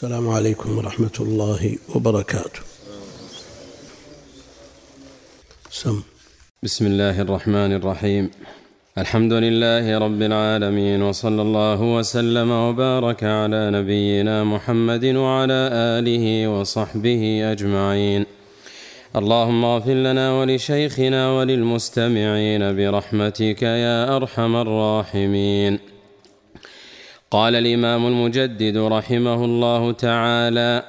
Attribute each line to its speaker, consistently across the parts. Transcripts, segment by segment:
Speaker 1: السلام عليكم ورحمة الله وبركاته. سم.
Speaker 2: بسم الله الرحمن الرحيم. الحمد لله رب العالمين وصلى الله وسلم وبارك على نبينا محمد وعلى آله وصحبه أجمعين. اللهم اغفر لنا ولشيخنا وللمستمعين برحمتك يا أرحم الراحمين. قال الإمام المجدد رحمه الله تعالى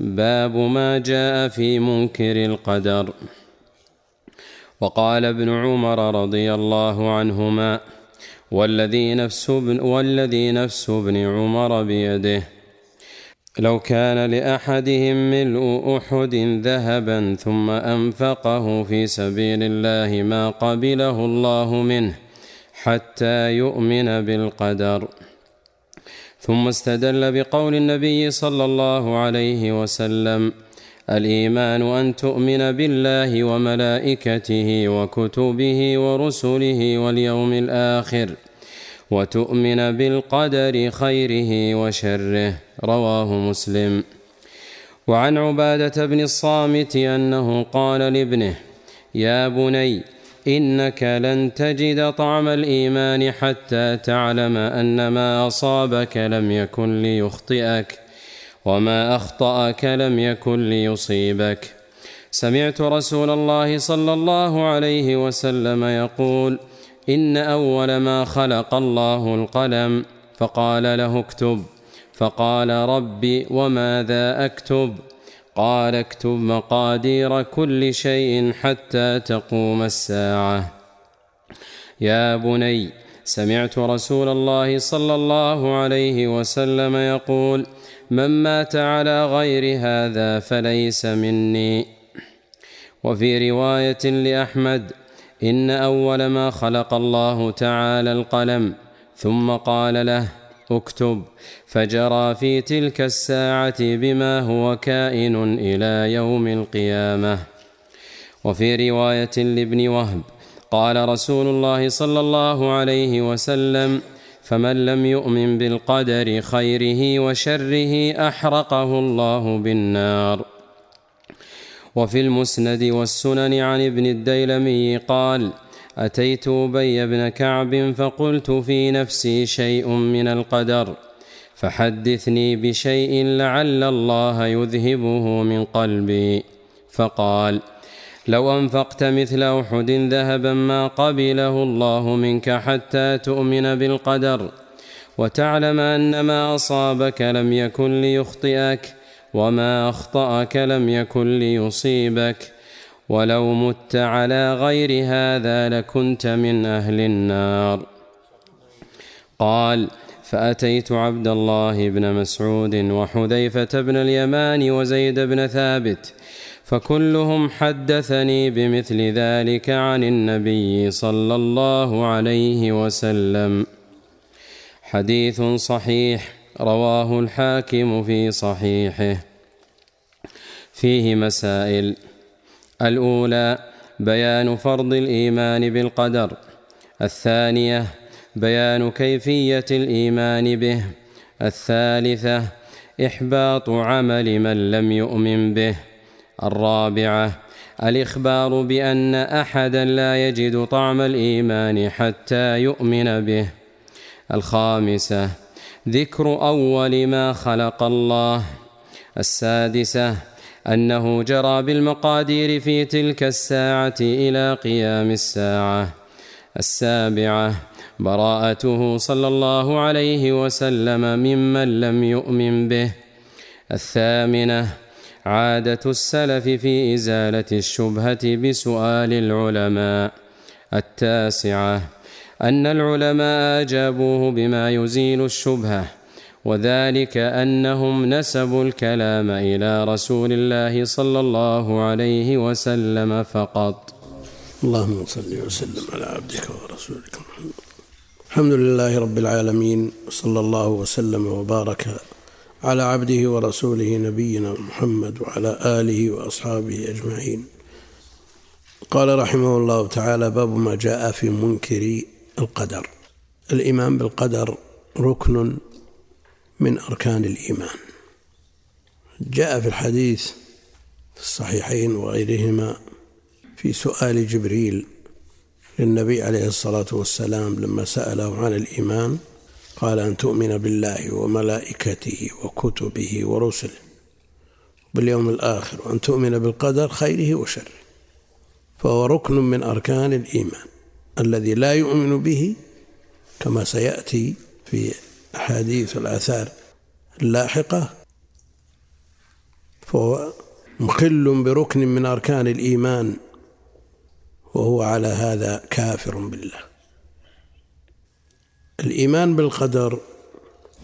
Speaker 2: باب ما جاء في منكر القدر. وقال ابن عمر رضي الله عنهما والذي نفس ابن والذي نفس ابن عمر بيده. لو كان لأحدهم ملء أحد ذهبا ثم أنفقه في سبيل الله ما قبله الله منه حتى يؤمن بالقدر. ثم استدل بقول النبي صلى الله عليه وسلم الإيمان أن تؤمن بالله وملائكته وكتبه ورسله واليوم الآخر وتؤمن بالقدر خيره وشره رواه مسلم. وعن عبادة بن الصامت أنه قال لابنه يا بني إنك لن تجد طعم الإيمان حتى تعلم أن ما أصابك لم يكن ليخطئك وما أخطأك لم يكن ليصيبك. سمعت رسول الله صلى الله عليه وسلم يقول إن أول ما خلق الله القلم فقال له اكتب. فقال ربي وماذا أكتب؟ قال اكتب مقادير كل شيء حتى تقوم الساعة. يا بني سمعت رسول الله صلى الله عليه وسلم يقول من مات على غير هذا فليس مني. وفي رواية لأحمد إن أول ما خلق الله تعالى القلم ثم قال له اكتب. فجرى في تلك الساعة بما هو كائن إلى يوم القيامة. وفي رواية لابن وهب قال رسول الله صلى الله عليه وسلم فمن لم يؤمن بالقدر خيره وشره أحرقه الله بالنار. وفي المسند والسنن عن ابن الديلمي قال أتيت أبي بن كعب فقلت في نفسي شيء من القدر فحدثني بشيء لعل الله يذهبه من قلبي. فقال لو أنفقت مثل أحد ذهبا ما قبله الله منك حتى تؤمن بالقدر وتعلم أن ما أصابك لم يكن ليخطئك وما أخطأك لم يكن ليصيبك ولو مت على غير هذا لكنت من أهل النار. قال فأتيت عبد الله بن مسعود وحذيفة بن اليمان وزيد بن ثابت فكلهم حدثني بمثل ذلك عن النبي صلى الله عليه وسلم. حديث صحيح رواه الحاكم في صحيحه. فيه مسائل. الأولى بيان فرض الإيمان بالقدر. الثانية بيان كيفية الإيمان به. الثالثة إحباط عمل من لم يؤمن به. الرابعة الإخبار بأن أحدا لا يجد طعم الإيمان حتى يؤمن به. الخامسة ذكر أول ما خلق الله. السادسة أنه جرى بالمقادير في تلك الساعة إلى قيام الساعة السابعة. براءته صلى الله عليه وسلم ممن لم يؤمن به. الثامنة عادة السلف في إزالة الشبهة بسؤال العلماء. التاسعة أن العلماء أجابوه بما يزيل الشبهة. وذلك أنهم نسبوا الكلام إلى رسول الله صلى الله عليه وسلم فقط.
Speaker 1: اللهم صل وسلم على عبدك ورسولك محمد. الحمد لله رب العالمين وصلى الله وسلم وبارك على عبده ورسوله نبينا محمد وعلى آله وأصحابه أجمعين. قال رحمه الله تعالى باب ما جاء في منكر القدر. الإيمان بالقدر ركن من أركان الإيمان. جاء في الحديث في الصحيحين وغيرهما في سؤال جبريل للنبي عليه الصلاة والسلام لما سأله عن الإيمان قال أن تؤمن بالله وملائكته وكتبه ورسله باليوم الآخر وأن تؤمن بالقدر خيره وشره. فهو ركن من أركان الإيمان الذي لا يؤمن به كما سيأتي في أحاديث الآثار اللاحقة فهو مخل بركن من أركان الإيمان وهو على هذا كافر بالله. الإيمان بالقدر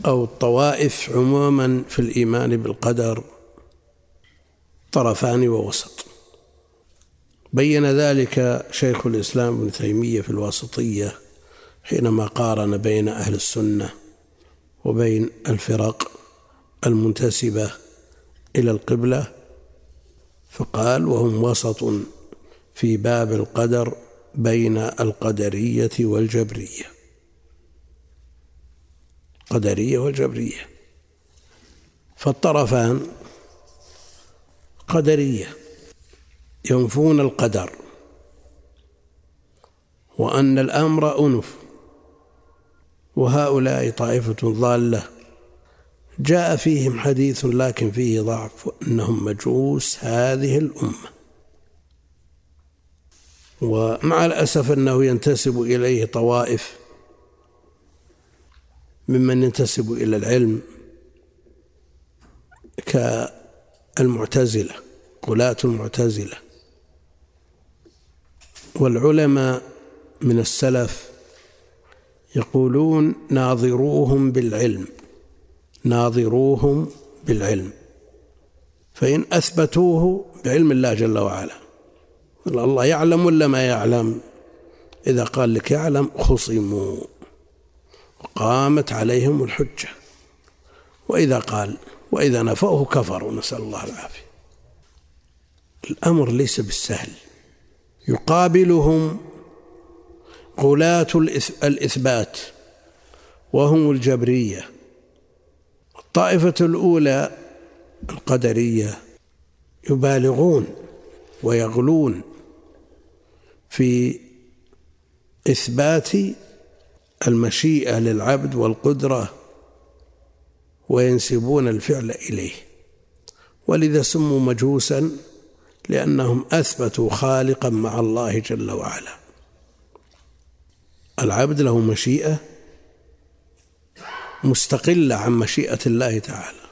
Speaker 1: أو الطوائف عموما في الإيمان بالقدر طرفان ووسط. بين ذلك شيخ الإسلام ابن تيمية في الواسطية حينما قارن بين أهل السنة وبين الفرق المنتسبة إلى القبلة فقال وهم وسط في باب القدر بين القدرية والجبرية. قدرية والجبرية. فالطرفان قدرية ينفون القدر وأن الأمر أنف. وهؤلاء طائفة ضالة. جاء فيهم حديث لكن فيه ضعف أنهم مجوس هذه الأمة. ومع الأسف أنه ينتسب إليه طوائف ممن ينتسب إلى العلم كالمعتزلة قلاة المعتزلة. والعلماء من السلف يقولون ناظروهم بالعلم ناظروهم بالعلم. فإن أثبتوه بعلم الله جل وعلا الله يعلم ولا ما يعلم؟ إذا قال لك يعلم خصموا وقامت عليهم الحجة. وإذا قال وإذا نفوه كفروا نسأل الله العافية. الأمر ليس بالسهل. يقابلهم غلاة الإثبات وهم الجبرية. الطائفة الأولى القدرية يبالغون ويغلون في إثبات المشيئة للعبد والقدرة وينسبون الفعل إليه. ولذا سموا مجوسا لأنهم أثبتوا خالقا مع الله جل وعلا. العبد له مشيئة مستقلة عن مشيئة الله تعالى.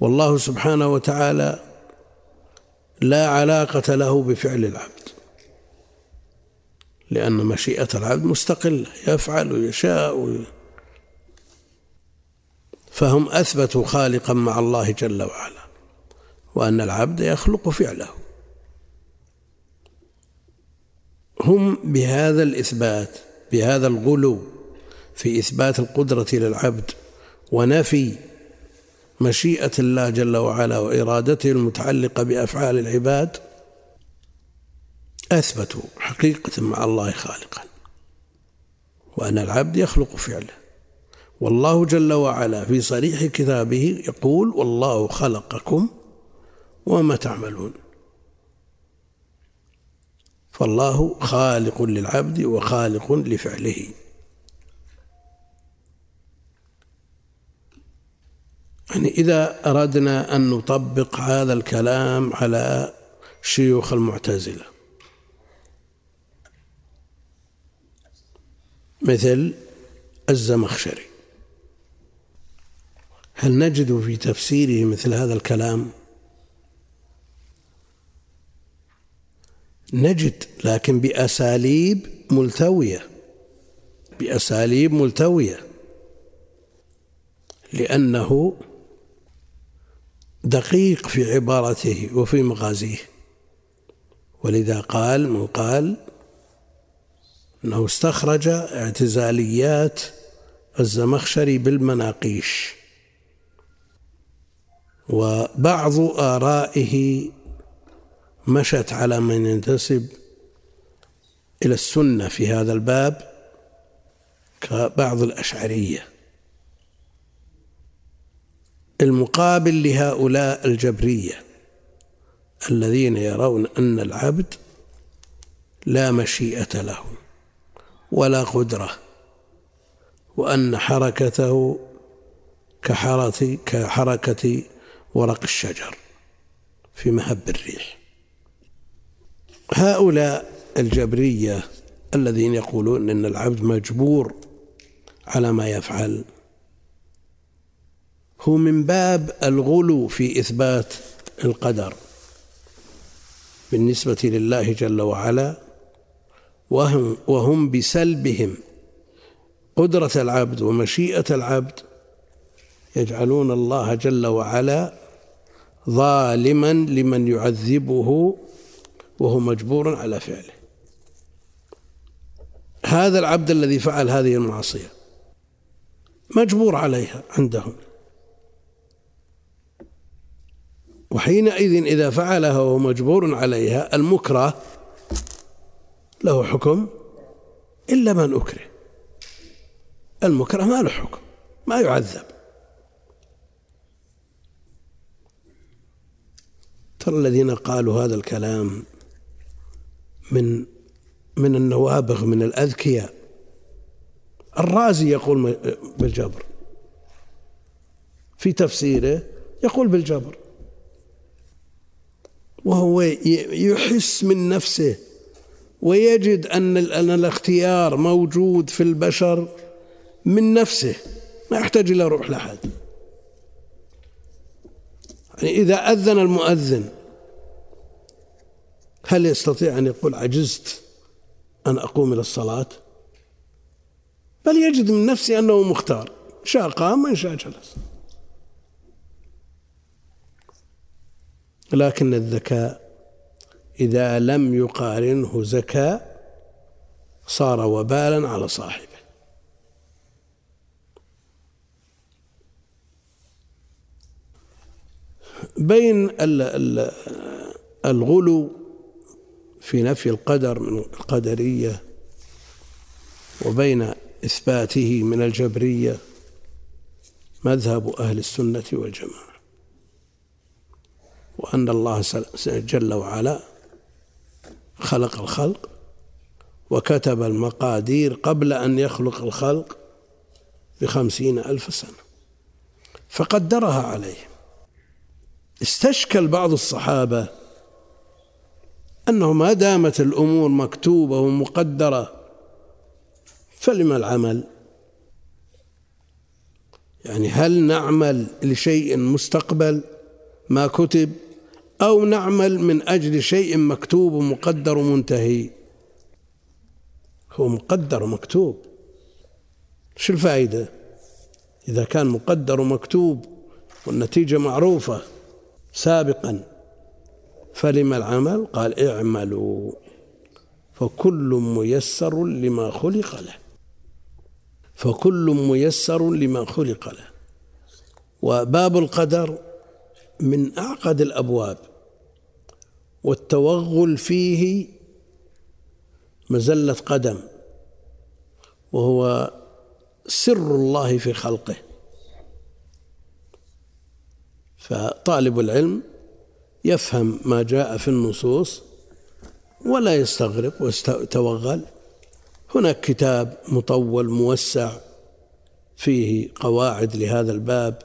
Speaker 1: والله سبحانه وتعالى لا علاقة له بفعل العبد لأن مشيئة العبد مستقلة يفعل ويشاء فهم أثبتوا خالقا مع الله جل وعلا وأن العبد يخلق فعله. هم بهذا الإثبات بهذا الغلو في إثبات القدرة للعبد ونفي مشيئة الله جل وعلا وإرادته المتعلقة بأفعال العباد أثبتوا حقيقة مع الله خالقا. وأن العبد يخلق فعله. والله جل وعلا في صريح كتابه يقول والله خلقكم وما تعملون. فالله خالق للعبد وخالق لفعله. يعني إذا أردنا أن نطبق هذا الكلام على شيوخ المعتزلة. مثل الزمخشري. هل نجد في تفسيره مثل هذا الكلام؟ نجد لكن بأساليب ملتوية. بأساليب ملتوية. لأنه دقيق في عبارته وفي مغازيه. ولذا قال من قال أنه استخرج اعتزاليات الزمخشري بالمناقيش. وبعض آرائه مشت على من ينتسب إلى السنة في هذا الباب كبعض الأشعرية. المقابل لهؤلاء الجبرية الذين يرون أن العبد لا مشيئة له ولا قدرة وأن حركته كحركة ورق الشجر في مهب الريح. هؤلاء الجبرية الذين يقولون أن العبد مجبور على ما يفعل هو من باب الغلو في إثبات القدر. بالنسبة لله جل وعلا وهم, وهم بسلبهم. قدرة العبد ومشيئة العبد يجعلون الله جل وعلا ظالما لمن يعذبه وهو مجبور على فعله. هذا العبد الذي فعل هذه المعصية مجبور عليها عندهم. وحينئذ إذا فعلها وهو مجبور عليها المكره له حكم إلا من أكره. المكره ما له حكم ما يعذب. ترى الذين قالوا هذا الكلام من من النوابغ من الأذكياء. الرازي يقول بالجبر. في تفسيره يقول بالجبر. وهو يحس من نفسه ويجد أن الاختيار موجود في البشر من نفسه. ما يحتاج إلى روح لأحد. يعني إذا أذن المؤذن هل يستطيع أن يقول عجزت أن أقوم إلى الصلاة؟ بل يجد من نفسه أنه مختار شاء قام وإن شاء جلس. لكن الذكاء إذا لم يقارنه زكاء صار وبالا على صاحبه. بين الغلو في نفي القدر من القدرية وبين إثباته من الجبرية مذهب أهل السنة والجماعة. وأن الله جل وعلا خلق الخلق وكتب المقادير قبل أن يخلق الخلق بخمسين ألف سنة. فقدرها عليهم استشكل بعض الصحابة أنه ما دامت الأمور مكتوبة ومقدرة فلما العمل؟ يعني هل نعمل لشيء مستقبل ما كتب أو نعمل من أجل شيء مكتوب ومقدر ومنتهي؟ هو مقدر ومكتوب. شو الفائدة؟ إذا كان مقدر ومكتوب والنتيجة معروفة سابقا. فلما العمل؟ قال اعملوا. فكل ميسر لما خلق له. فكل ميسر لما خلق له. وباب القدر من أعقد الأبواب. والتوغل فيه مزلة قدم. وهو سر الله في خلقه. فطالب العلم يفهم ما جاء في النصوص ولا يستغرب ويتوغل. هناك كتاب مطول موسع فيه قواعد لهذا الباب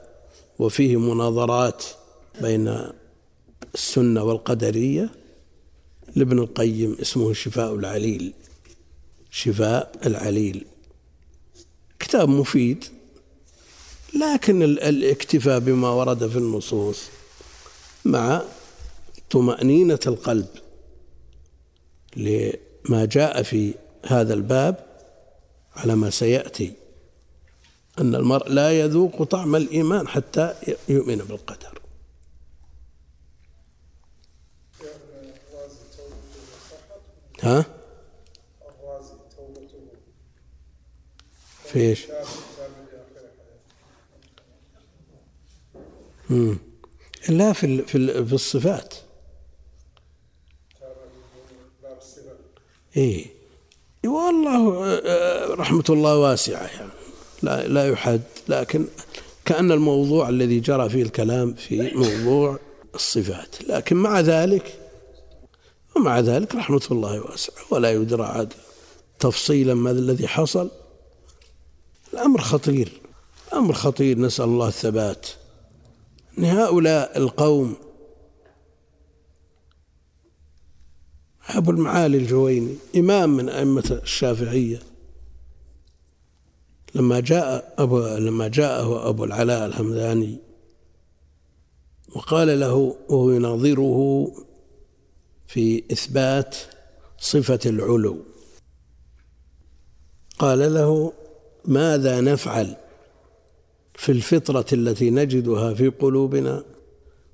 Speaker 1: وفيه مناظرات بين السنة والقدرية. لابن القيم اسمه شفاء العليل. شفاء العليل. كتاب مفيد لكن الاكتفاء بما ورد في النصوص مع طمأنينة القلب لما جاء في هذا الباب على ما سيأتي أن المرء لا يذوق طعم الإيمان حتى يؤمن بالقدر ها؟ في إيش؟ لا في في في الصفات إي والله رحمة الله واسعة يعني. لا لا يحد لكن كأن الموضوع الذي جرى فيه الكلام في موضوع الصفات. لكن مع ذلك ومع ذلك رحمة الله واسعة ولا يدرى عاد تفصيلا ما الذي حصل. الأمر خطير أمر خطير. نسأل الله الثبات. أن هؤلاء القوم أبو المعالي الجويني إمام من أئمة الشافعية. لما جاء أبو لما جاءه أبو العلاء الحمداني وقال له وهو يناظره في إثبات صفة العلو قال له ماذا نفعل في الفطرة التي نجدها في قلوبنا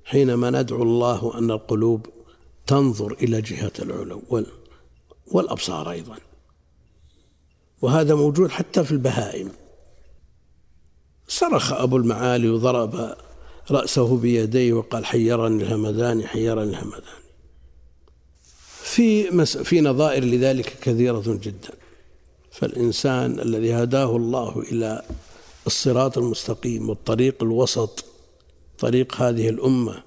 Speaker 1: حينما ندعو الله أن القلوب تنظر إلى جهة العلو والأبصار أيضا. وهذا موجود حتى في البهائم. صرخ أبو المعالي وضرب رأسه بيديه وقال حيرني الهمدان حيرني الهمدان في مس في نظائر لذلك كثيرة جدا. فالإنسان الذي هداه الله إلى الصراط المستقيم والطريق الوسط طريق هذه الأمة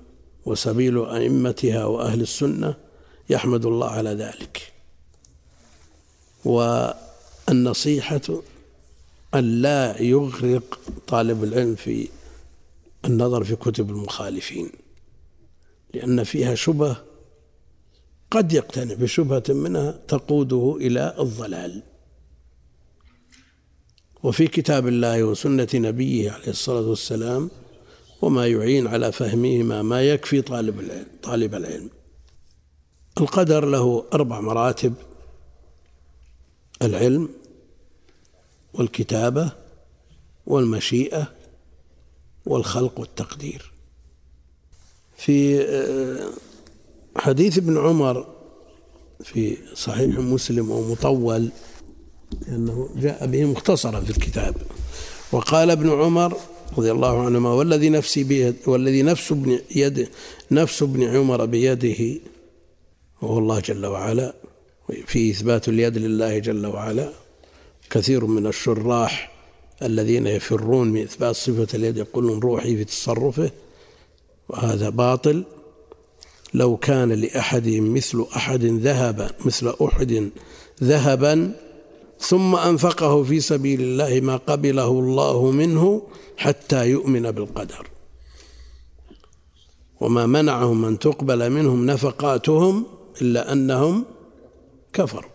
Speaker 1: وسبيل أئمتها وأهل السنة يحمد الله على ذلك. والنصيحة أن لا يغرق طالب العلم في النظر في كتب المخالفين لأن فيها شبه قد يقتنع بشبهة منها تقوده إلى الضلال. وفي كتاب الله وسنة نبيه عليه الصلاة والسلام وما يعين على فهمهما ما يكفي طالب العلم طالب العلم. القدر له أربع مراتب العلم والكتابة والمشيئة والخلق والتقدير. في آه، حديث ابن عمر في صحيح مسلم ومطول لأنه جاء به مختصرا في الكتاب. وقال ابن عمر رضي الله عنهما والذي نفسي بيد والذي نفس ابن يد نفس ابن عمر بيده وهو الله جل وعلا في إثبات اليد لله جل وعلا كثير من الشراح الذين يفرون من إثبات صفة اليد يقولون روحي في تصرفه وهذا باطل. لو كان لأحدهم مثل أحد ذهبا مثل أحد ذهبا ثم أنفقه في سبيل الله ما قبله الله منه حتى يؤمن بالقدر. وما منعهم أن تقبل منهم نفقاتهم إلا أنهم كفروا.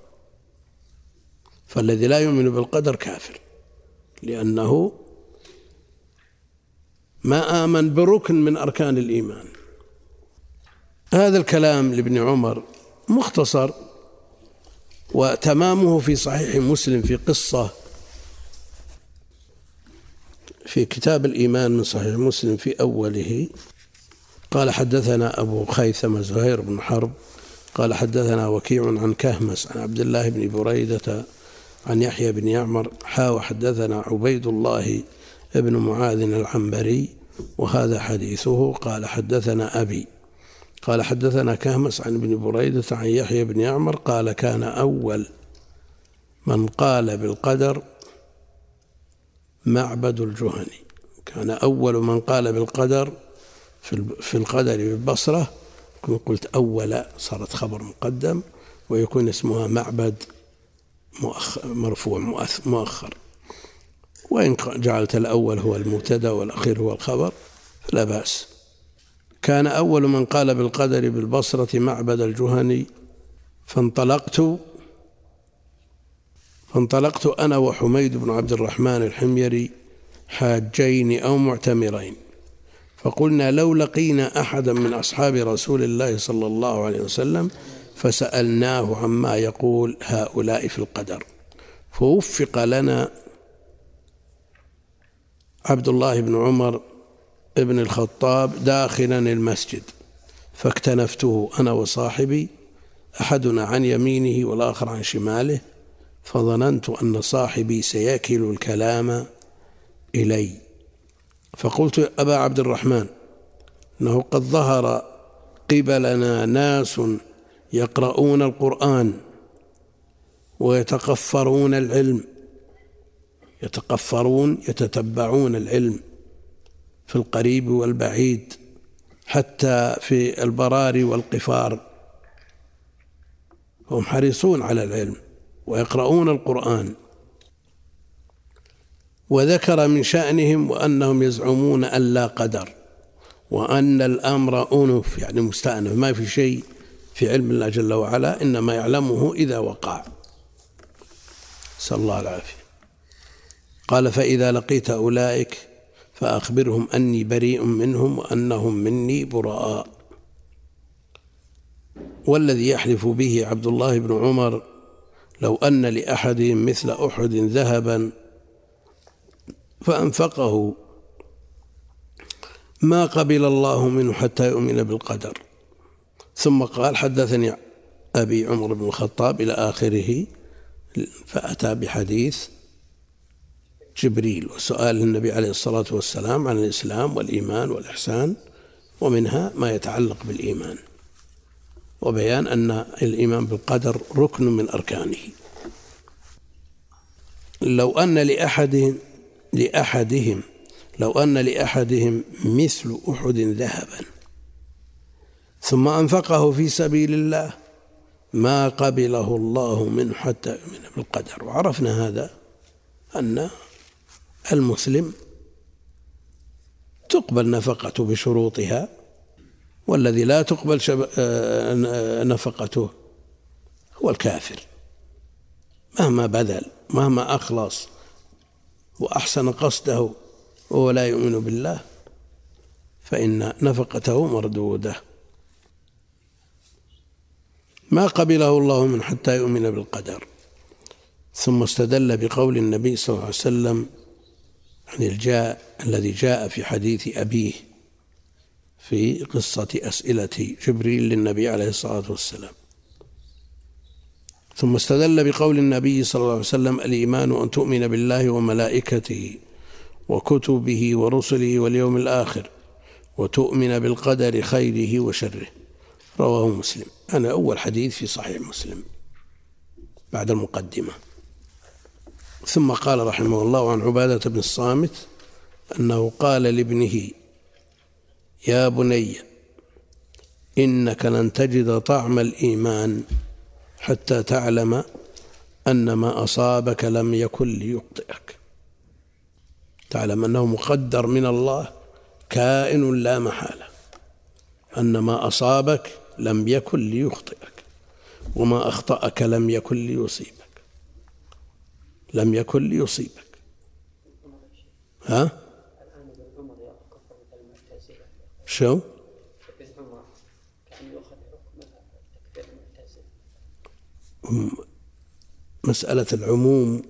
Speaker 1: فالذي لا يؤمن بالقدر كافر لأنه ما آمن بركن من أركان الإيمان. هذا الكلام لابن عمر مختصر. وتمامه في صحيح مسلم في قصة في كتاب الإيمان من صحيح مسلم في أوله. قال حدثنا أبو خيثمة زهير بن حرب. قال حدثنا وكيع عن كهمس عن عبد الله بن بريدة عن يحيى بن يعمر. حا وحدثنا عبيد الله بن معاذ العنبري وهذا حديثه. قال حدثنا أبي قال حدثنا كهمس عن ابن بريدة عن يحيى بن يعمر قال كان أول من قال بالقدر معبد الجهني. كان أول من قال بالقدر في القدر بالبصرة كنت قلت أول صارت خبر مقدم ويكون اسمها معبد مرفوع مؤخر. وإن جعلت الأول هو المبتدأ والأخير هو الخبر فلا بأس. كان أول من قال بالقدر بالبصرة معبد الجهني فانطلقت فانطلقت أنا وحميد بن عبد الرحمن الحميري حاجين أو معتمرين. فقلنا لو لقينا أحدا من أصحاب رسول الله صلى الله عليه وسلم فسألناه عما يقول هؤلاء في القدر. فوفق لنا عبد الله بن عمر ابن الخطاب داخلا المسجد فاكتنفته أنا وصاحبي أحدنا عن يمينه والآخر عن شماله فظننت أن صاحبي سيكل الكلام إلي. فقلت أبا عبد الرحمن أنه قد ظهر قبلنا ناس يقرؤون القرآن ويتقفرون العلم يتقفرون يتتبعون العلم. في القريب والبعيد حتى في البراري والقفار. هم حريصون على العلم ويقرؤون القرآن. وذكر من شأنهم وأنهم يزعمون أن لا قدر وأن الأمر أنف يعني مستأنف ما في شيء في علم الله جل وعلا إنما يعلمه إذا وقع. نسأل الله العافية. قال فإذا لقيت أولئك فأخبرهم أني بريء منهم وأنهم مني براء. والذي يحلف به عبد الله بن عمر لو أن لأحدهم مثل أحد ذهبا فأنفقه. ما قبل الله منه حتى يؤمن بالقدر. ثم قال حدثني أبي عمر بن الخطاب إلى آخره فأتى بحديث جبريل وسؤال النبي عليه الصلاة والسلام عن الإسلام والإيمان والإحسان ومنها ما يتعلق بالإيمان وبيان أن الإيمان بالقدر ركن من أركانه. لو أن لأحدهم لأحدهم لو أن لأحدهم مثل أحد ذهبا ثم أنفقه في سبيل الله ما قبله الله منه حتى يؤمن بالقدر. وعرفنا هذا أن المسلم تقبل نفقته بشروطها والذي لا تقبل آه، نفقته هو الكافر. مهما بذل مهما أخلص وأحسن قصده وهو لا يؤمن بالله فإن نفقته مردودة. ما قبله الله من حتى يؤمن بالقدر ثم استدل بقول النبي صلى الله عليه وسلم عن الجاء الذي جاء في حديث أبيه في قصة أسئلة جبريل للنبي عليه الصلاة والسلام. ثم استدل بقول النبي صلى الله عليه وسلم الإيمان أن تؤمن بالله وملائكته وكتبه ورسله واليوم الآخر وتؤمن بالقدر خيره وشره. رواه مسلم. أنا أول حديث في صحيح مسلم بعد المقدمة. ثم قال رحمه الله عن عبادة بن الصامت أنه قال لابنه يا بني إنك لن تجد طعم الإيمان حتى تعلم أن ما أصابك لم يكن ليخطئك. تعلم أنه مقدر من الله كائن لا محالة. أن ما أصابك لم يكن ليخطئك وما أخطأك لم يكن ليصيبك. لم يكن ليصيبك. ها؟ شو؟ مسألة العموم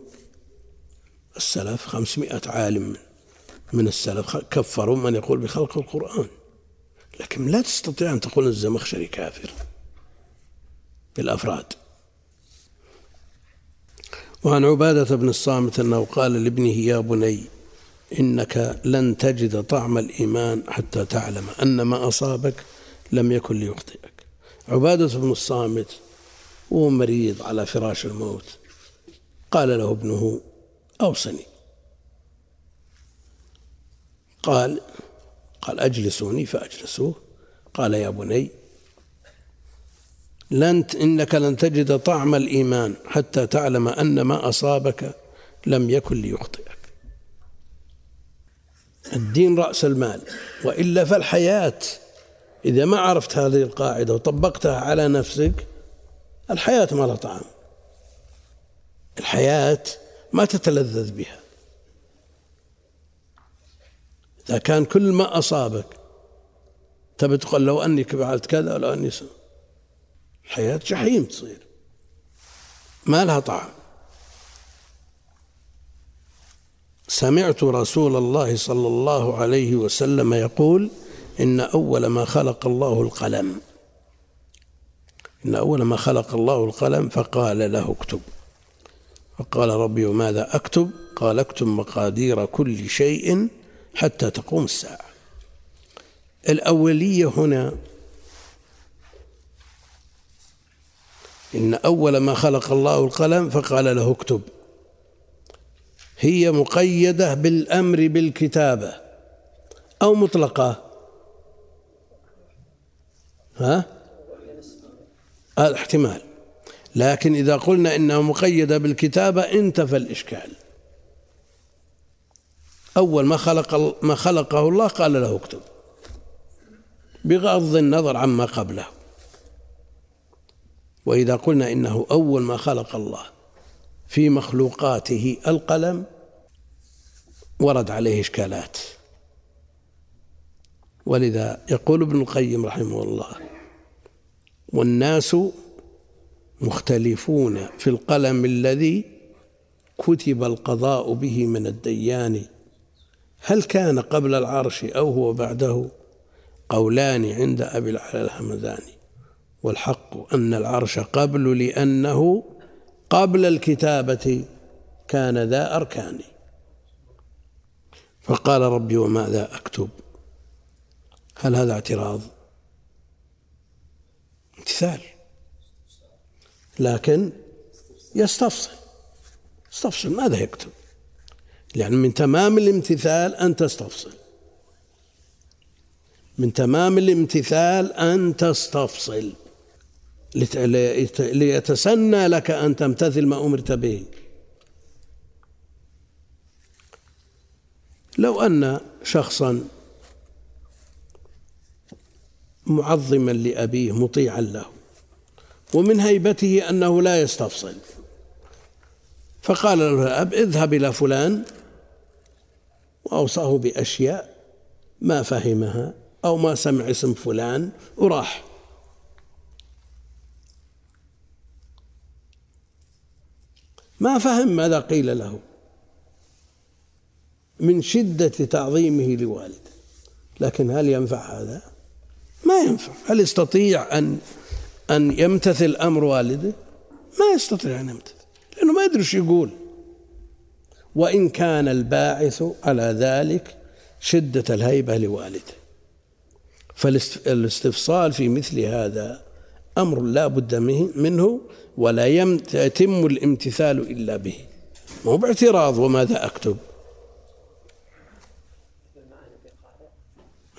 Speaker 1: السلف خمسمائة عالم من السلف كفروا من يقول بخلق القرآن. لكن لا تستطيع أن تقول الزمخشري كافر. بالأفراد. وعن عبادة بن الصامت أنه قال لابنه يا بني إنك لن تجد طعم الإيمان حتى تعلم أن ما أصابك لم يكن ليخطئك. عبادة بن الصامت وهو مريض على فراش الموت. قال له ابنه أوصني. قال قال أجلسوني فأجلسوه. قال يا بني لن إنك لن تجد طعم الإيمان حتى تعلم أن ما أصابك لم يكن ليخطئك. الدين رأس المال وإلا فالحياة. إذا ما عرفت هذه القاعدة وطبقتها على نفسك الحياة ما لها طعم. الحياة ما تتلذذ بها. إذا كان كل ما أصابك تبي تقول لو أني فعلت كذا لو أني سوى. الحياة جحيم تصير. ما لها طعم. سمعت رسول الله صلى الله عليه وسلم يقول إن أول ما خلق الله القلم. إن أول ما خلق الله القلم فقال له اكتب. فقال ربي وماذا أكتب؟ قال اكتب مقادير كل شيء حتى تقوم الساعة. الأولية هنا إن أول ما خلق الله القلم فقال له اكتب. هي مقيدة بالأمر بالكتابة أو مطلقة. ها؟ الاحتمال. لكن إذا قلنا إنها مقيدة بالكتابة انتفى الإشكال. أول ما خلق ما خلقه الله قال له اكتب. بغض النظر عما قبله. وإذا قلنا إنه أول ما خلق الله في مخلوقاته القلم ورد عليه إشكالات. ولذا يقول ابن القيم رحمه الله والناس مختلفون في القلم الذي كتب القضاء به من الديان. هل كان قبل العرش أو هو بعده؟ قولان عند أبي العلا الهمداني والحق أن العرش قبل لأنه قبل الكتابة كان ذا أركان. فقال ربي وماذا أكتب؟ هل هذا اعتراض؟ امتثال. لكن يستفصل. استفصل ماذا يكتب؟ يعني من تمام الامتثال أن تستفصل. من تمام الامتثال أن تستفصل. ليتسنى لك أن تمتثل ما أمرت به. لو أن شخصا معظما لأبيه مطيعا له ومن هيبته أنه لا يستفصل فقال له الأب اذهب إلى فلان وأوصاه بأشياء ما فهمها أو ما سمع اسم فلان وراح. ما فهم ماذا قيل له من شدة تعظيمه لوالده لكن هل ينفع هذا؟ ما ينفع هل يستطيع أن أن يمتثل أمر والده؟ ما يستطيع أن يمتثل لأنه ما يدري إيش يقول وإن كان الباعث على ذلك شدة الهيبة لوالده فالاستفصال في مثل هذا أمر لا بد منه ولا يتم الامتثال إلا به. مو باعتراض وماذا أكتب؟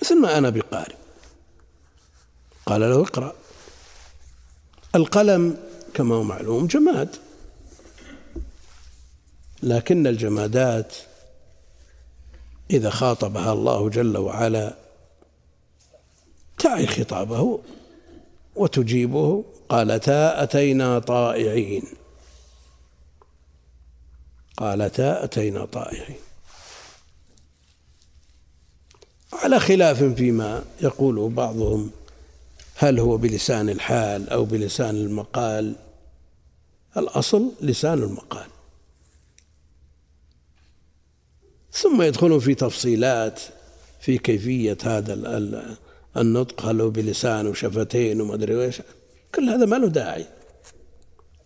Speaker 1: مثل ما أنا بقارئ؟ قال له اقرأ. القلم كما هو معلوم جماد. لكن الجمادات إذا خاطبها الله جل وعلا تعي خطابه. وتجيبه. قالتا أتينا طائعين. قالتا أتينا طائعين. على خلاف فيما يقوله بعضهم هل هو بلسان الحال أو بلسان المقال؟ الأصل لسان المقال. ثم يدخلون في تفصيلات في كيفية هذا النطق هل هو بلسان وشفتين وما أدري إيش كل هذا ما له داعي.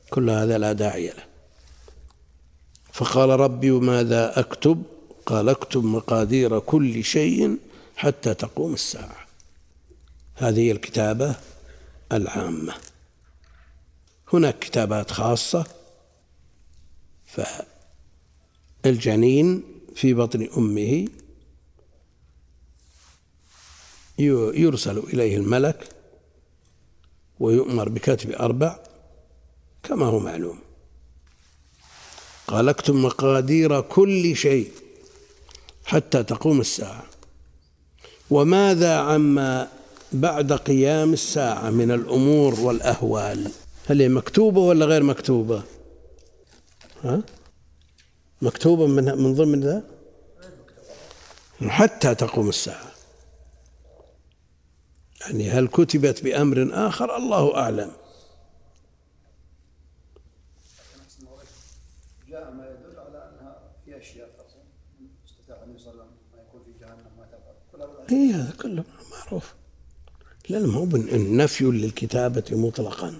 Speaker 1: كل هذا لا داعي له. فقال ربي ماذا أكتب؟ قال اكتب مقادير كل شيء حتى تقوم الساعة. هذه الكتابة العامة. هناك كتابات خاصة. فالجنين في بطن أمه يرسل إليه الملك ويؤمر بكتب أربع كما هو معلوم. قال اكتب مقادير كل شيء حتى تقوم الساعة. وماذا عما بعد قيام الساعة من الأمور والأهوال؟ هل هي مكتوبة ولا غير مكتوبة؟ ها؟ مكتوبة من من ضمن ذا؟ حتى تقوم الساعة. يعني هل كتبت بأمر آخر؟ الله أعلم. إيه هذا كله معروف. لا ما هو نفي للكتابة مطلقا.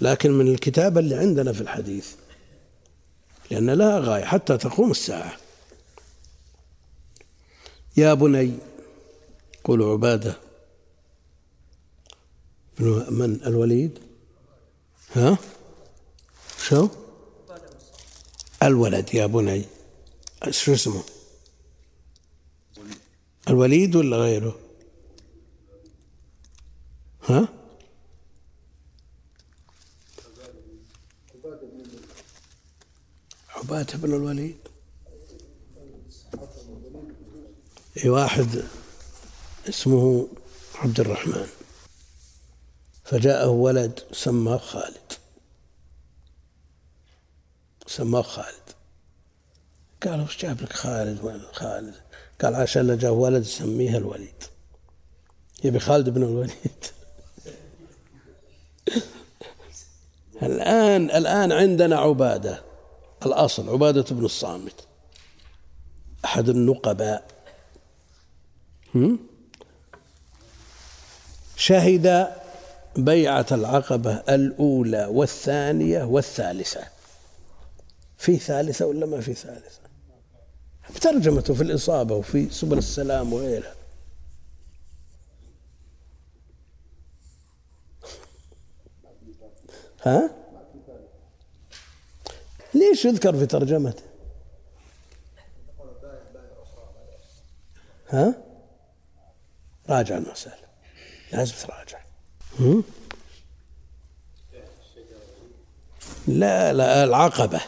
Speaker 1: لكن من الكتابة اللي عندنا في الحديث. لأن لها غاية حتى تقوم الساعة. يا بني قول عبادة من؟ الوليد؟ ها؟ شو؟ الولد يا بني. شو اسمه؟ الوليد ولا غيره؟ ها؟ عبادة بن الوليد. اي واحد اسمه عبد الرحمن. فجاءه ولد سماه خالد. سماه خالد. قال وش جاب لك خالد؟ وين خالد؟ قال عشان جاء ولد يسميه الوليد. يبي خالد بن الوليد. الآن الآن عندنا عبادة. الأصل عبادة بن الصامت. أحد النقباء. شهد بيعة العقبة الأولى والثانية والثالثة. في ثالثة ولا ما في ثالثة؟ بترجمته في الإصابة وفي سبل السلام وغيرها. ها؟ ليش يذكر في ترجمته؟ ها؟ راجع المسألة. لازم تراجع. لا لا العقبة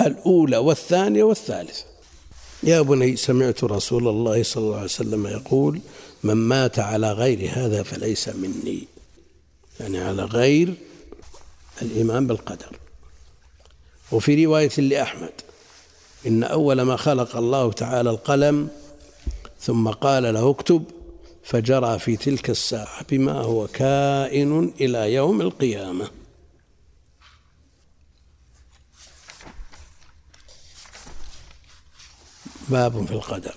Speaker 1: الأولى والثانية والثالثة. يا بني سمعت رسول الله صلى الله عليه وسلم يقول من مات على غير هذا فليس مني. يعني على غير الإيمان بالقدر. وفي رواية لأحمد إن أول ما خلق الله تعالى القلم ثم قال له اكتب فجرى في تلك الساعة بما هو كائن إلى يوم القيامة. باب في القدر.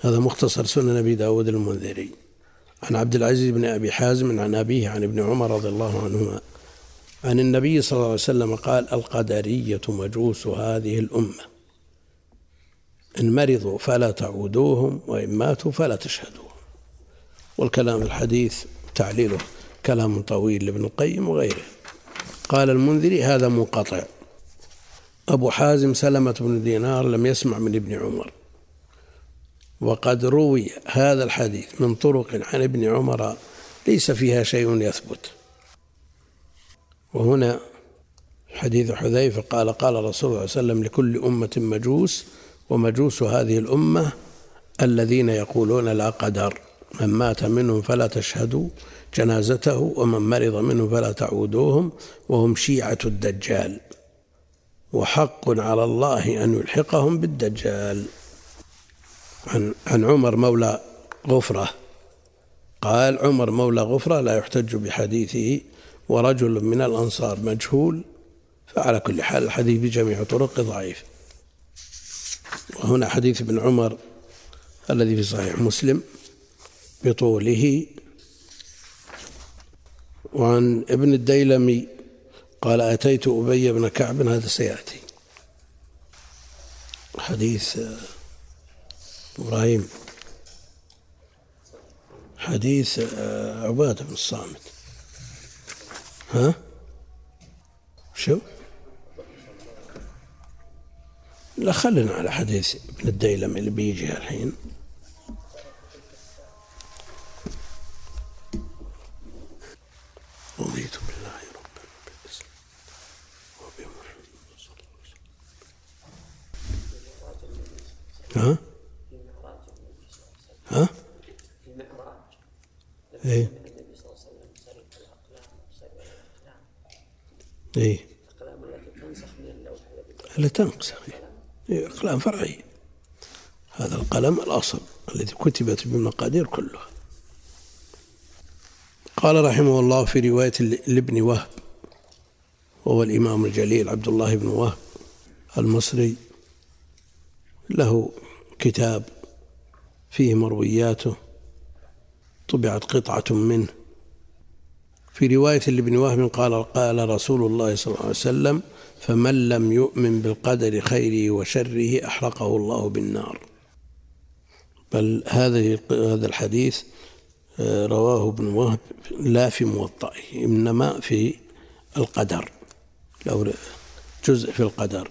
Speaker 1: هذا مختصر سنن أبي داود المنذري. عن عبد العزيز بن أبي حازم عن أبيه عن ابن عمر رضي الله عنهما عن النبي صلى الله عليه وسلم قال القدرية مجوس هذه الأمة. إن مرضوا فلا تعودوهم وإن ماتوا فلا تشهدوهم. والكلام الحديث تعليله كلام طويل لابن القيم وغيره. قال المنذري هذا منقطع. أبو حازم سلمة بن دينار لم يسمع من ابن عمر. وقد روي هذا الحديث من طرق عن ابن عمر ليس فيها شيء يثبت. وهنا حديث حذيفة قال قال رسول الله صلى الله عليه وسلم لكل أمة مجوس ومجوس هذه الأمة الذين يقولون لا قدر من مات منهم فلا تشهدوا جنازته ومن مرض منهم فلا تعودوهم وهم شيعة الدجال. وحق على الله أن يلحقهم بالدجال. عن عن عمر مولى غفرة. قال عمر مولى غفرة لا يحتج بحديثه ورجل من الأنصار مجهول فعلى كل حال الحديث بجميع طرق ضعيف. وهنا حديث ابن عمر الذي في صحيح مسلم بطوله. وعن ابن الديلمي قال أتيت أبي بن كعب هذا سيأتي. حديث إبراهيم. حديث عبادة بن الصامت. ها؟ شو؟ لا خلنا على حديث ابن الديلم اللي بيجي الحين. رضيت بالله ربا وبمحمد صلى الله عليه وسلم ها؟ ها؟ إيه. إيه. تنقص أقلام فرعية هذا القلم الأصل الذي كتبت بالمقادير كلها. قال رحمه الله في رواية لابن وهب وهو الإمام الجليل عبد الله بن وهب المصري. له كتاب فيه مروياته طبعت قطعة منه. في رواية لابن وهب قال قال رسول الله صلى الله عليه وسلم فمن لم يؤمن بالقدر خيره وشره أحرقه الله بالنار. بل هذه هذا الحديث آه، رواه ابن وهب لا في موطئه إنما في القدر لو جزء في القدر.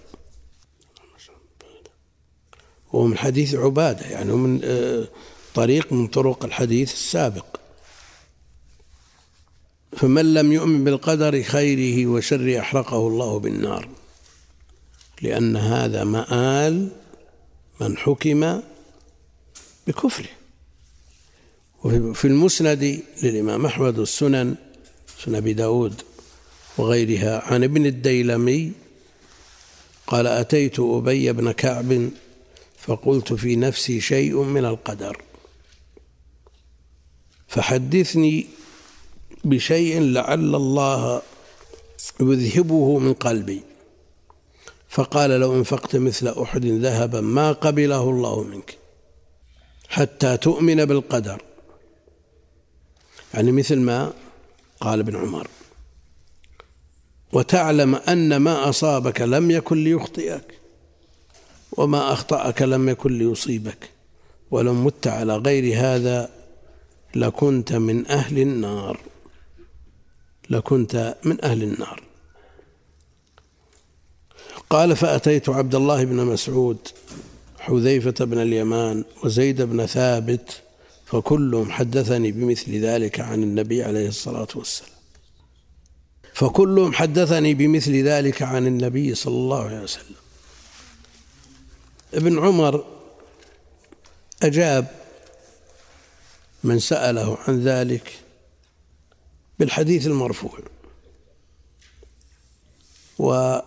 Speaker 1: وهو من حديث عبادة يعني من آه، طريق من طرق الحديث السابق. فمن لم يؤمن بالقدر خيره وشره أحرقه الله بالنار لأن هذا مآل من حكم بكفره. وفي المسند للإمام أحمد والسنن سنن أبي داود وغيرها عن ابن الديلمي قال أتيت أبي بن كعب فقلت في نفسي شيء من القدر فحدثني بشيء لعل الله يذهبه من قلبي. فقال لو انفقت مثل أحد ذهبا ما قبله الله منك حتى تؤمن بالقدر. يعني مثل ما قال ابن عمر وتعلم أن ما أصابك لم يكن ليخطئك وما أخطأك لم يكن ليصيبك ولو مت على غير هذا لكنت من أهل النار. لكنت من أهل النار. قال فأتيت عبد الله بن مسعود حذيفة بن اليمان وزيد بن ثابت فكلهم حدثني بمثل ذلك عن النبي عليه الصلاة والسلام. فكلهم حدثني بمثل ذلك عن النبي صلى الله عليه وسلم. ابن عمر أجاب من سأله عن ذلك بالحديث المرفوع. و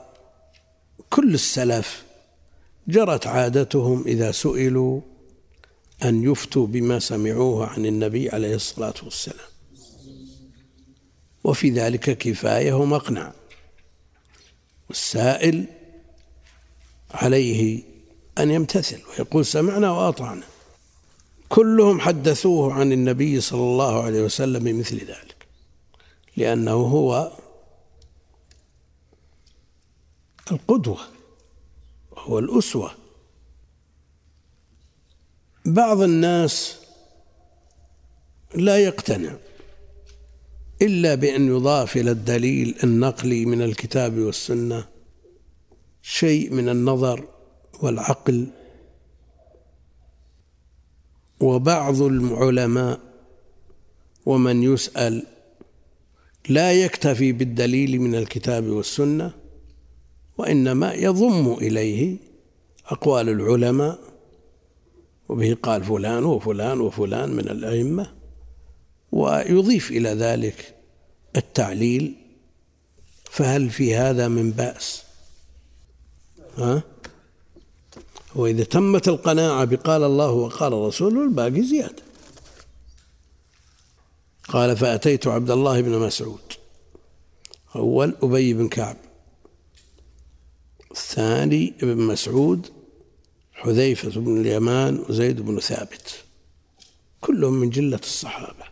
Speaker 1: كل السلف جرت عادتهم إذا سئلوا أن يفتوا بما سمعوه عن النبي عليه الصلاة والسلام. وفي ذلك كفاية ومقنع. والسائل عليه أن يمتثل ويقول سمعنا وأطعنا. كلهم حدثوه عن النبي صلى الله عليه وسلم بمثل ذلك. لأنه هو القدوة هو الأسوة. بعض الناس لا يقتنع إلا بأن يضاف إلى الدليل النقلي من الكتاب والسنة شيء من النظر والعقل. وبعض العلماء ومن يسأل لا يكتفي بالدليل من الكتاب والسنة وإنما يضم إليه أقوال العلماء وبه قال فلان وفلان وفلان من الأئمة ويضيف إلى ذلك التعليل فهل في هذا من بأس؟ ها؟ وإذا تمت القناعة بقال الله وقال الرسول الباقي زيادة. قال فأتيت عبد الله بن مسعود. أول أبي بن كعب. الثاني ابن مسعود حذيفة بن اليمان وزيد بن ثابت. كلهم من جلة الصحابة.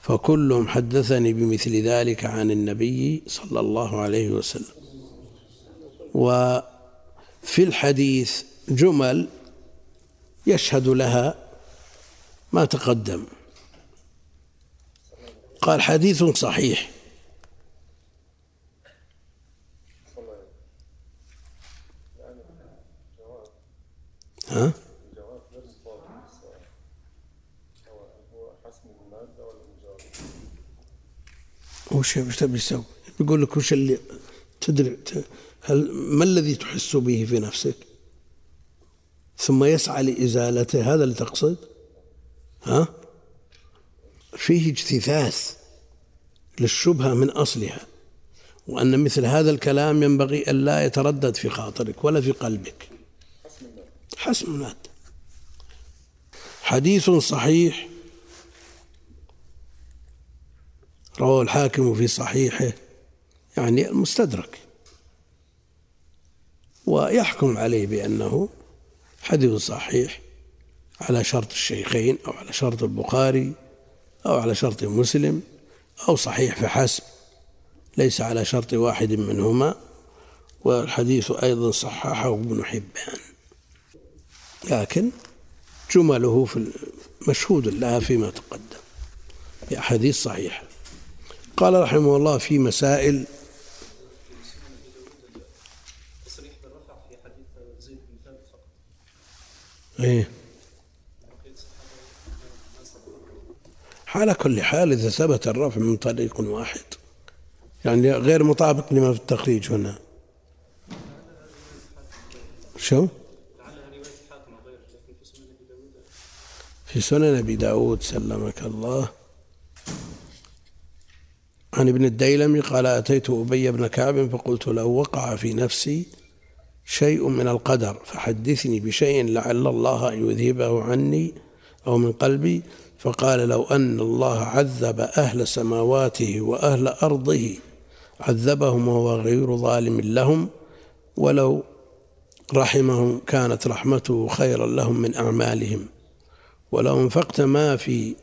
Speaker 1: فكلهم حدثني بمثل ذلك عن النبي صلى الله عليه وسلم. وفي الحديث جمل يشهد لها ما تقدم. قال حديث صحيح ها؟ وش وش تبي تسوي؟ بيقول لك وش اللي تدري هل ما الذي تحس به في نفسك؟ ثم يسعى لإزالته هذا اللي تقصد؟ ها؟ فيه اجتثاث للشبهة من أصلها وأن مثل هذا الكلام ينبغي أن لا يتردد في خاطرك ولا في قلبك. حسم المادة حديث صحيح. رواه الحاكم في صحيحه يعني المستدرك. ويحكم عليه بأنه حديث صحيح على شرط الشيخين أو على شرط البخاري. أو على شرط مسلم أو صحيح فحسب ليس على شرط واحد منهما والحديث أيضا صححه ابن حبان. لكن جمله في مشهود لها فيما تقدم بأحاديث صحيحة. قال رحمه الله في مسائل على كل حال إذا ثبت الرفع من طريق واحد. يعني غير مطابق لما في التخريج هنا. شو؟ في سنن أبي داود سلمك الله. عن ابن الديلمي قال أتيت أبي بن كعب فقلت لو وقع في نفسي شيء من القدر فحدثني بشيء لعل الله أن يذهبه عني أو من قلبي. فقال لو أن الله عذب أهل سماواته وأهل أرضه عذبهم وهو غير ظالم لهم ولو رحمهم كانت رحمته خيرا لهم من أعمالهم. ولو انفقت ما في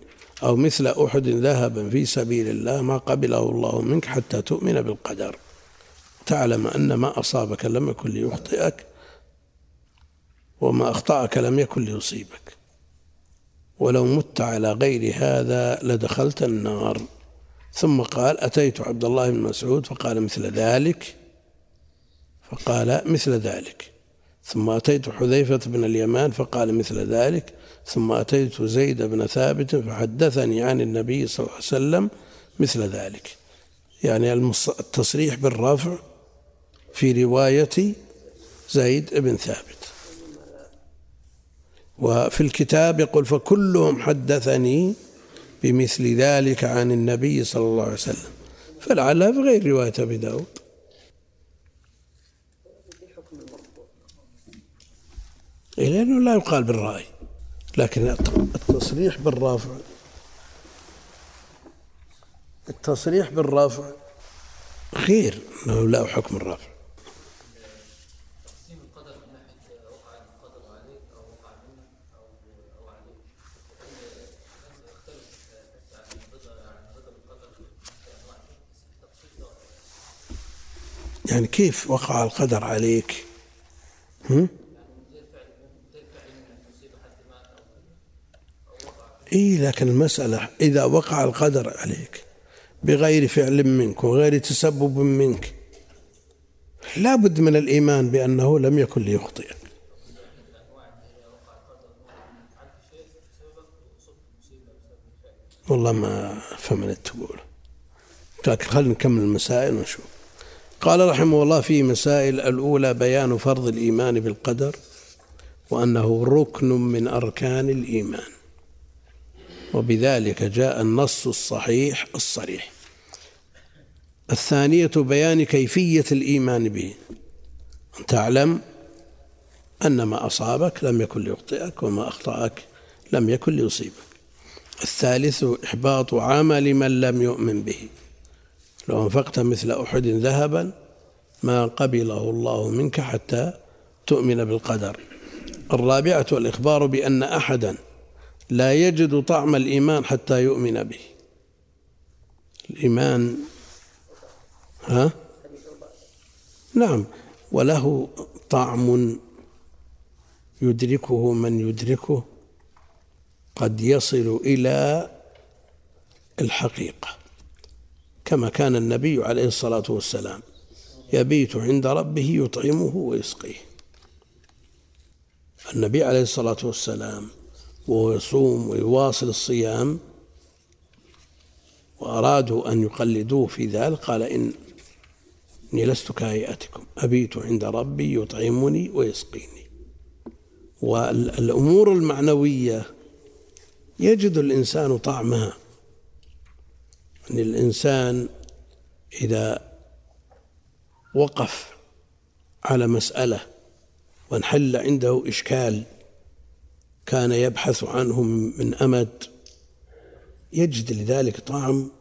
Speaker 1: أو مثل أحد ذهبا في سبيل الله ما قبله الله منك حتى تؤمن بالقدر. تعلم أن ما أصابك لم يكن ليخطئك وما أخطأك لم يكن ليصيبك. ولو مت على غير هذا لدخلت النار. ثم قال أتيت عبد الله بن مسعود؟ فقال مثل ذلك. فقال مثل ذلك. ثم أتيت حذيفة بن اليمان؟ فقال مثل ذلك. ثم أتيت زيد بن ثابت؟ فحدثني عن النبي صلى الله عليه وسلم مثل ذلك. يعني التصريح بالرفع في رواية زيد بن ثابت. وفي الكتاب يقول فكلهم حدثني بمثل ذلك عن النبي صلى الله عليه وسلم. فلعلها في غير رواية أبي داود. إيه، لأنه لا يقال بالرأي لكن التصريح بالرافع. التصريح بالرافع غير إنه لا حكم الرافع. كيف وقع القدر عليك؟ هم؟ إيه لكن المسألة إذا وقع القدر عليك بغير فعل منك وغير تسبب منك لا بد من الإيمان بأنه لم يكن ليخطئك. والله ما فهمت تقول لكن خلينا نكمل المسائل ونشوف. قال رحمه الله في مسائل الأولى بيان فرض الإيمان بالقدر وأنه ركن من أركان الإيمان. وبذلك جاء النص الصحيح الصريح. الثانية بيان كيفية الإيمان به. أن تعلم أن ما أصابك لم يكن ليخطئك وما أخطأك لم يكن ليصيبك. الثالث إحباط عمل من لم يؤمن به. لو أنفقت مثل أحد ذهبا ما قبله الله منك حتى تؤمن بالقدر. الرابعة الإخبار بأن أحدا لا يجد طعم الإيمان حتى يؤمن به. الإيمان ها؟ نعم وله طعم يدركه من يدركه قد يصل إلى الحقيقة. كما كان النبي عليه الصلاة والسلام. يبيت عند ربه يطعمه ويسقيه. النبي عليه الصلاة والسلام وهو يصوم ويواصل الصيام وأرادوا أن يقلدوه في ذلك قال إن إني لست كهيئتكم. أبيت عند ربي يطعمني ويسقيني. والأمور المعنوية يجد الإنسان طعمها. أن الإنسان إذا وقف على مسألة وانحل عنده إشكال كان يبحث عنه من أمد يجد لذلك طعم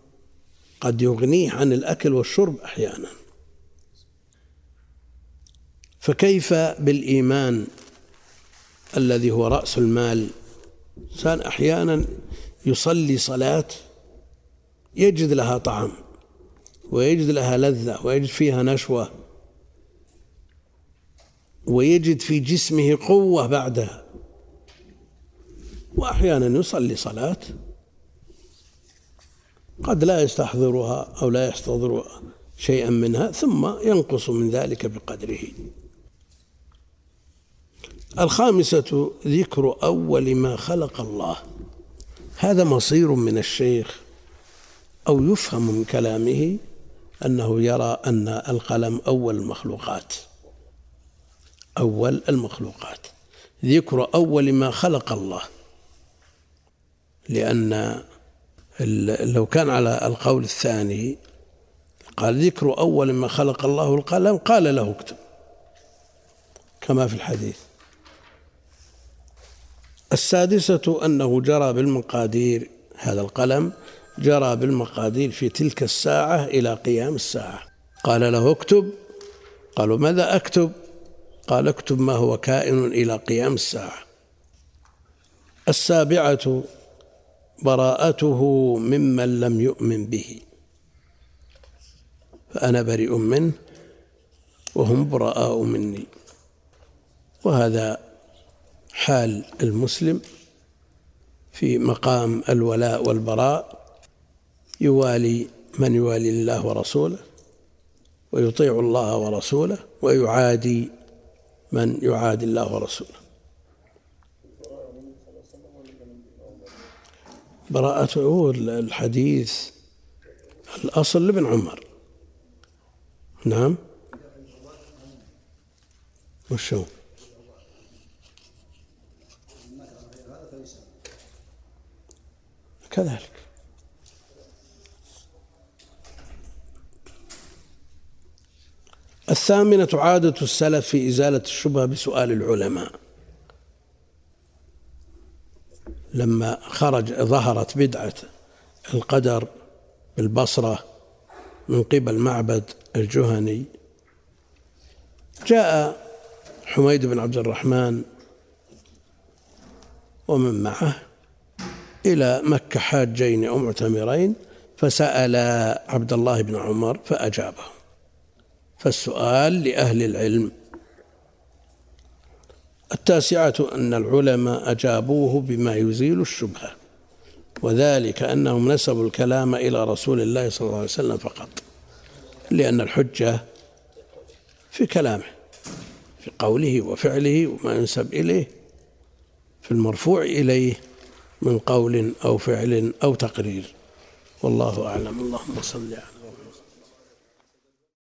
Speaker 1: قد يغنيه عن الأكل والشرب أحيانا. فكيف بالإيمان الذي هو رأس المال؟ إنسان أحيانا يصلي صلاة يجد لها طعم ويجد لها لذة ويجد فيها نشوة ويجد في جسمه قوة بعدها. وأحيانا يصلي صلاة قد لا يستحضرها أو لا يستحضر شيئا منها ثم ينقص من ذلك بقدره. الخامسة ذكر أول ما خلق الله. هذا مصير من الشيخ. أو يفهم من كلامه أنه يرى أن القلم أول المخلوقات. أول المخلوقات. ذكر أول ما خلق الله. لأن لو كان على القول الثاني قال ذكر أول ما خلق الله القلم قال له اكتب. كما في الحديث. السادسة أنه جرى بالمقادير هذا القلم جرى بالمقادير في تلك الساعة إلى قيام الساعة. قال له اكتب. قالوا ماذا أكتب؟ قال اكتب ما هو كائن إلى قيام الساعة. السابعة براءته ممن لم يؤمن به. فأنا بريء منه وهم براء مني. وهذا حال المسلم في مقام الولاء والبراء. يوالي من يوالي الله ورسوله ويطيع الله ورسوله ويعادي من يعادي الله ورسوله. براءته الحديث الأصل لابن عمر. نعم. وشو؟ كذلك. الثامنة عادة السلف في إزالة الشبهة بسؤال العلماء. لما خرج ظهرت بدعة القدر بالبصرة من قبل معبد الجهني جاء حميد بن عبد الرحمن ومن معه إلى مكة حاجين أو معتمرين فسأل عبد الله بن عمر فأجابه فالسؤال لأهل العلم. التاسعة أن العلماء أجابوه بما يزيل الشبهة وذلك أنهم نسبوا الكلام إلى رسول الله صلى الله عليه وسلم فقط لأن الحجة في كلامه في قوله وفعله وما ينسب إليه في المرفوع إليه من قول أو فعل أو تقرير. والله أعلم. اللهم صل على